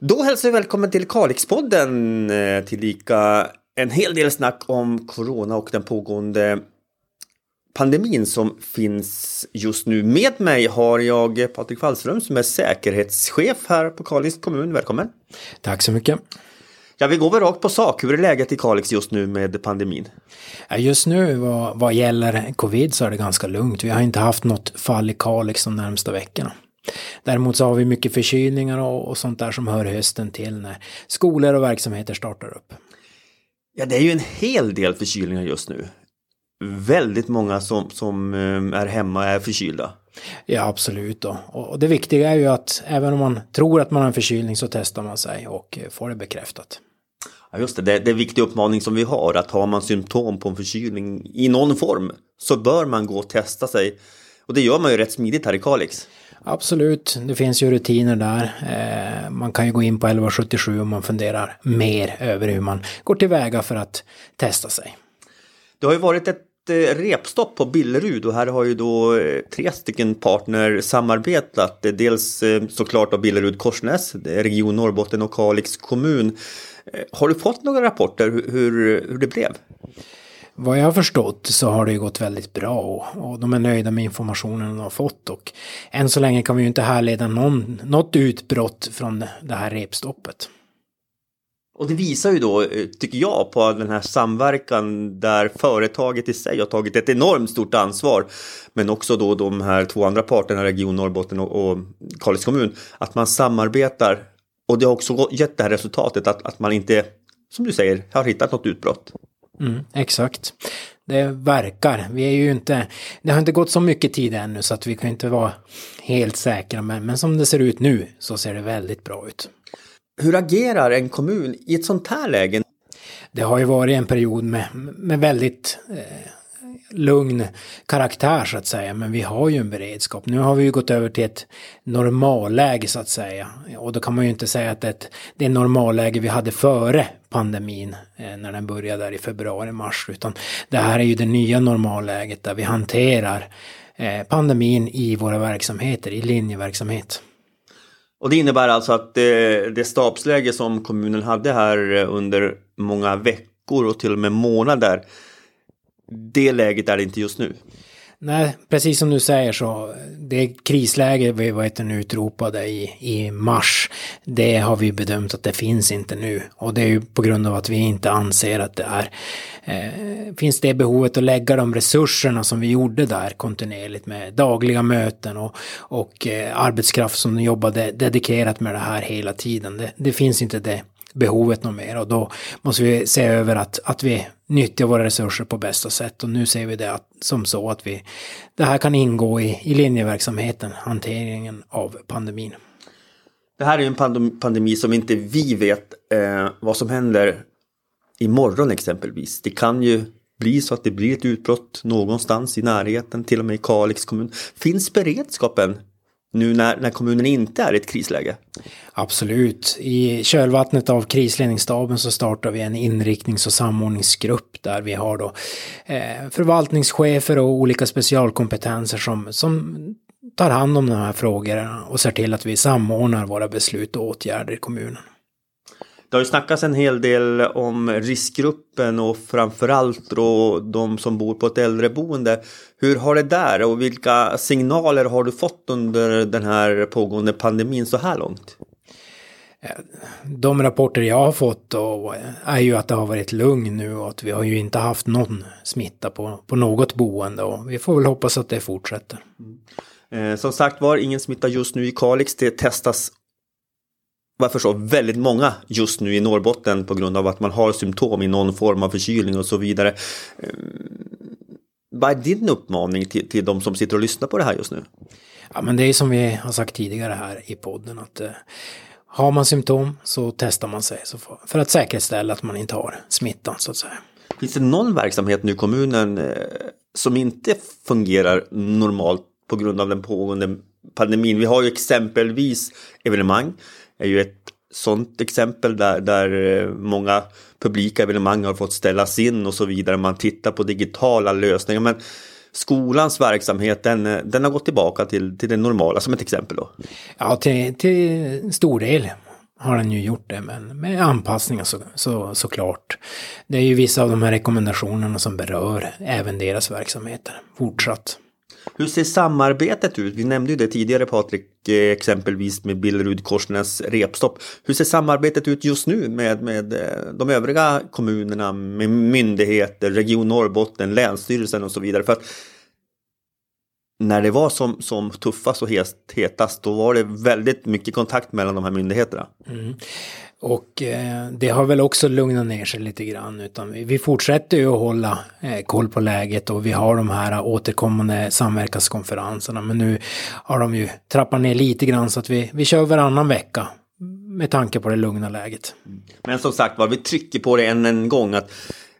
Då hälsar vi välkommen till Kalixpodden, eh, tillika en hel del snack om corona och den pågående pandemin som finns just nu. Med mig har jag Patrik Wallström som är säkerhetschef här på Kalix kommun. Välkommen! Tack så mycket! Ja, vi går väl rakt på sak. Hur är läget i Kalix just nu med pandemin? Just nu vad, vad gäller covid så är det ganska lugnt. Vi har inte haft något fall i Kalix de närmsta veckorna. Däremot så har vi mycket förkylningar och, och sånt där som hör hösten till när skolor och verksamheter startar upp. Ja, det är ju en hel del förkylningar just nu. Väldigt många som, som eh, är hemma är förkylda. Ja, absolut. Då. Och det viktiga är ju att även om man tror att man har en förkylning så testar man sig och får det bekräftat. Ja, just det. det. Det är en viktig uppmaning som vi har att har man symptom på en förkylning i någon form så bör man gå och testa sig. Och det gör man ju rätt smidigt här i Kalix. Absolut, det finns ju rutiner där. Eh, man kan ju gå in på 1177 om man funderar mer över hur man går tillväga för att testa sig. Det har ju varit ett eh, repstopp på Billerud och här har ju då eh, tre stycken partner samarbetat. Eh, dels såklart av Billerud Korsnäs, Region Norrbotten och Kalix kommun. Har du fått några rapporter hur, hur det blev? Vad jag har förstått så har det ju gått väldigt bra och, och de är nöjda med informationen de har fått och än så länge kan vi ju inte härleda någon, något utbrott från det här repstoppet. Och det visar ju då, tycker jag, på den här samverkan där företaget i sig har tagit ett enormt stort ansvar. Men också då de här två andra parterna, Region Norrbotten och, och Kalix kommun, att man samarbetar. Och det har också gett det här resultatet att, att man inte, som du säger, har hittat något utbrott. Mm, exakt. Det verkar. Vi är ju inte... Det har inte gått så mycket tid ännu så att vi kan inte vara helt säkra. Men, men som det ser ut nu så ser det väldigt bra ut. Hur agerar en kommun i ett sånt här läge? Det har ju varit en period med, med väldigt eh, lugn karaktär så att säga. Men vi har ju en beredskap. Nu har vi ju gått över till ett normalläge så att säga. Och då kan man ju inte säga att det är det är normalläge vi hade före pandemin eh, när den började där i februari-mars. Utan det här är ju det nya normalläget där vi hanterar eh, pandemin i våra verksamheter, i linjeverksamhet. Och det innebär alltså att det, det stabsläge som kommunen hade här under många veckor och till och med månader det läget är det inte just nu. Nej, precis som du säger så, det krisläge vi var utropade i, i mars, det har vi bedömt att det finns inte nu. Och det är ju på grund av att vi inte anser att det är, eh, finns det behovet att lägga de resurserna som vi gjorde där kontinuerligt med dagliga möten och, och eh, arbetskraft som jobbade dedikerat med det här hela tiden. Det, det finns inte det behovet något mer och då måste vi se över att, att vi nyttjar våra resurser på bästa sätt och nu ser vi det att, som så att vi, det här kan ingå i, i linjeverksamheten, hanteringen av pandemin. Det här är en pandemi som inte vi vet eh, vad som händer imorgon exempelvis. Det kan ju bli så att det blir ett utbrott någonstans i närheten, till och med i Kalix kommun. Finns beredskapen nu när, när kommunen inte är i ett krisläge? Absolut. I kölvattnet av krisledningsstaben så startar vi en inriktnings och samordningsgrupp där vi har då eh, förvaltningschefer och olika specialkompetenser som, som tar hand om de här frågorna och ser till att vi samordnar våra beslut och åtgärder i kommunen. Det har ju snackats en hel del om riskgruppen och framförallt då de som bor på ett äldreboende. Hur har det där och vilka signaler har du fått under den här pågående pandemin så här långt? De rapporter jag har fått är ju att det har varit lugn nu och att vi har ju inte haft någon smitta på, på något boende och vi får väl hoppas att det fortsätter. Mm. som sagt var, ingen smitta just nu i Kalix. Det testas vad jag förstår väldigt många just nu i Norrbotten på grund av att man har symptom i någon form av förkylning och så vidare. Ehm, vad är din uppmaning till, till de som sitter och lyssnar på det här just nu? Ja men det är som vi har sagt tidigare här i podden att eh, har man symptom så testar man sig så för, för att säkerställa att man inte har smittan så att säga. Finns det någon verksamhet nu i kommunen eh, som inte fungerar normalt på grund av den pågående pandemin? Vi har ju exempelvis evenemang är ju ett sånt exempel där, där eh, många publika evenemang har fått ställas in och så vidare. Man tittar på digitala lösningar. Men skolans verksamhet den, eh, den har gått tillbaka till, till det normala som ett exempel då? Ja, till, till stor del. har den ju gjort det, men med anpassningar så, så, såklart. Det är ju vissa av de här rekommendationerna som berör även deras verksamheter fortsatt. Hur ser samarbetet ut? Vi nämnde ju det tidigare Patrik, eh, exempelvis med Billerud Korsnäs repstopp. Hur ser samarbetet ut just nu med, med eh, de övriga kommunerna, med myndigheter, Region Norrbotten, Länsstyrelsen och så vidare? För att när det var som, som tuffast och hetast, då var det väldigt mycket kontakt mellan de här myndigheterna. Mm. Och eh, det har väl också lugnat ner sig lite grann. Utan vi, vi fortsätter ju att hålla eh, koll på läget och vi har de här återkommande samverkanskonferenserna. Men nu har de ju trappat ner lite grann så att vi, vi kör varannan vecka. Med tanke på det lugna läget. Men som sagt var, vi trycker på det än en gång att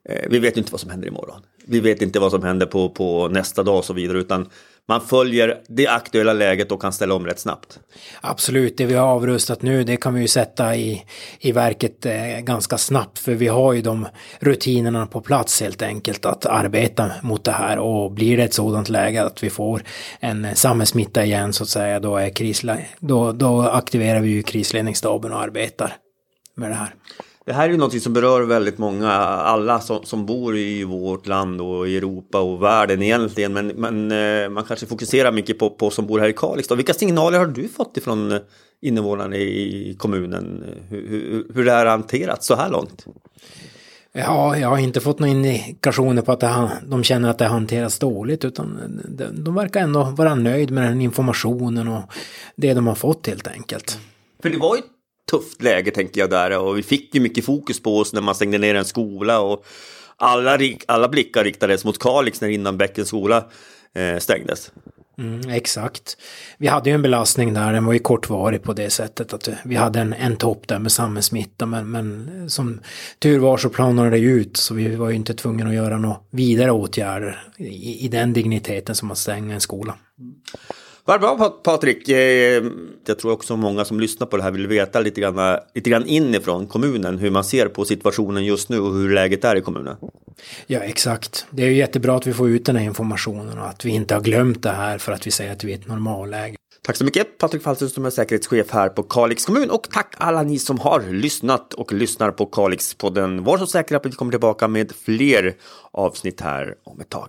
eh, vi vet inte vad som händer imorgon. Vi vet inte vad som händer på, på nästa dag och så vidare. Utan man följer det aktuella läget och kan ställa om rätt snabbt. Absolut, det vi har avrustat nu det kan vi ju sätta i, i verket eh, ganska snabbt för vi har ju de rutinerna på plats helt enkelt att arbeta mot det här och blir det ett sådant läge att vi får en samhällssmitta igen så att säga då, är krisla, då, då aktiverar vi ju krisledningsstaben och arbetar med det här. Det här är ju något som berör väldigt många, alla som, som bor i vårt land och i Europa och världen egentligen. Men, men eh, man kanske fokuserar mycket på, på som bor här i Kalix. Vilka signaler har du fått ifrån eh, invånarna i kommunen? Hur, hur, hur det här har hanterats så här långt? Ja, jag har inte fått några indikationer på att det, de känner att det hanteras dåligt utan de, de verkar ändå vara nöjd med den informationen och det de har fått helt enkelt. För det var ju tufft läge tänker jag där och vi fick ju mycket fokus på oss när man stängde ner en skola och alla, alla blickar riktades mot Kalix när Innanbäckens skola eh, stängdes. Mm, exakt. Vi hade ju en belastning där, den var ju kortvarig på det sättet att eh, vi hade en, en topp där med samhällssmitta men, men eh, som tur var så planade det ut så vi var ju inte tvungna att göra några vidare åtgärder i, i den digniteten som att stänga en skola. Vad bra Patrik. Eh, jag tror också många som lyssnar på det här vill veta lite grann, lite grann inifrån kommunen hur man ser på situationen just nu och hur läget är i kommunen. Ja exakt. Det är jättebra att vi får ut den här informationen och att vi inte har glömt det här för att vi säger att vi är ett normalläge. Tack så mycket Patrik Fallström som är säkerhetschef här på Kalix kommun och tack alla ni som har lyssnat och lyssnar på Kalix-podden. Var så säkra på att vi kommer tillbaka med fler avsnitt här om ett tag.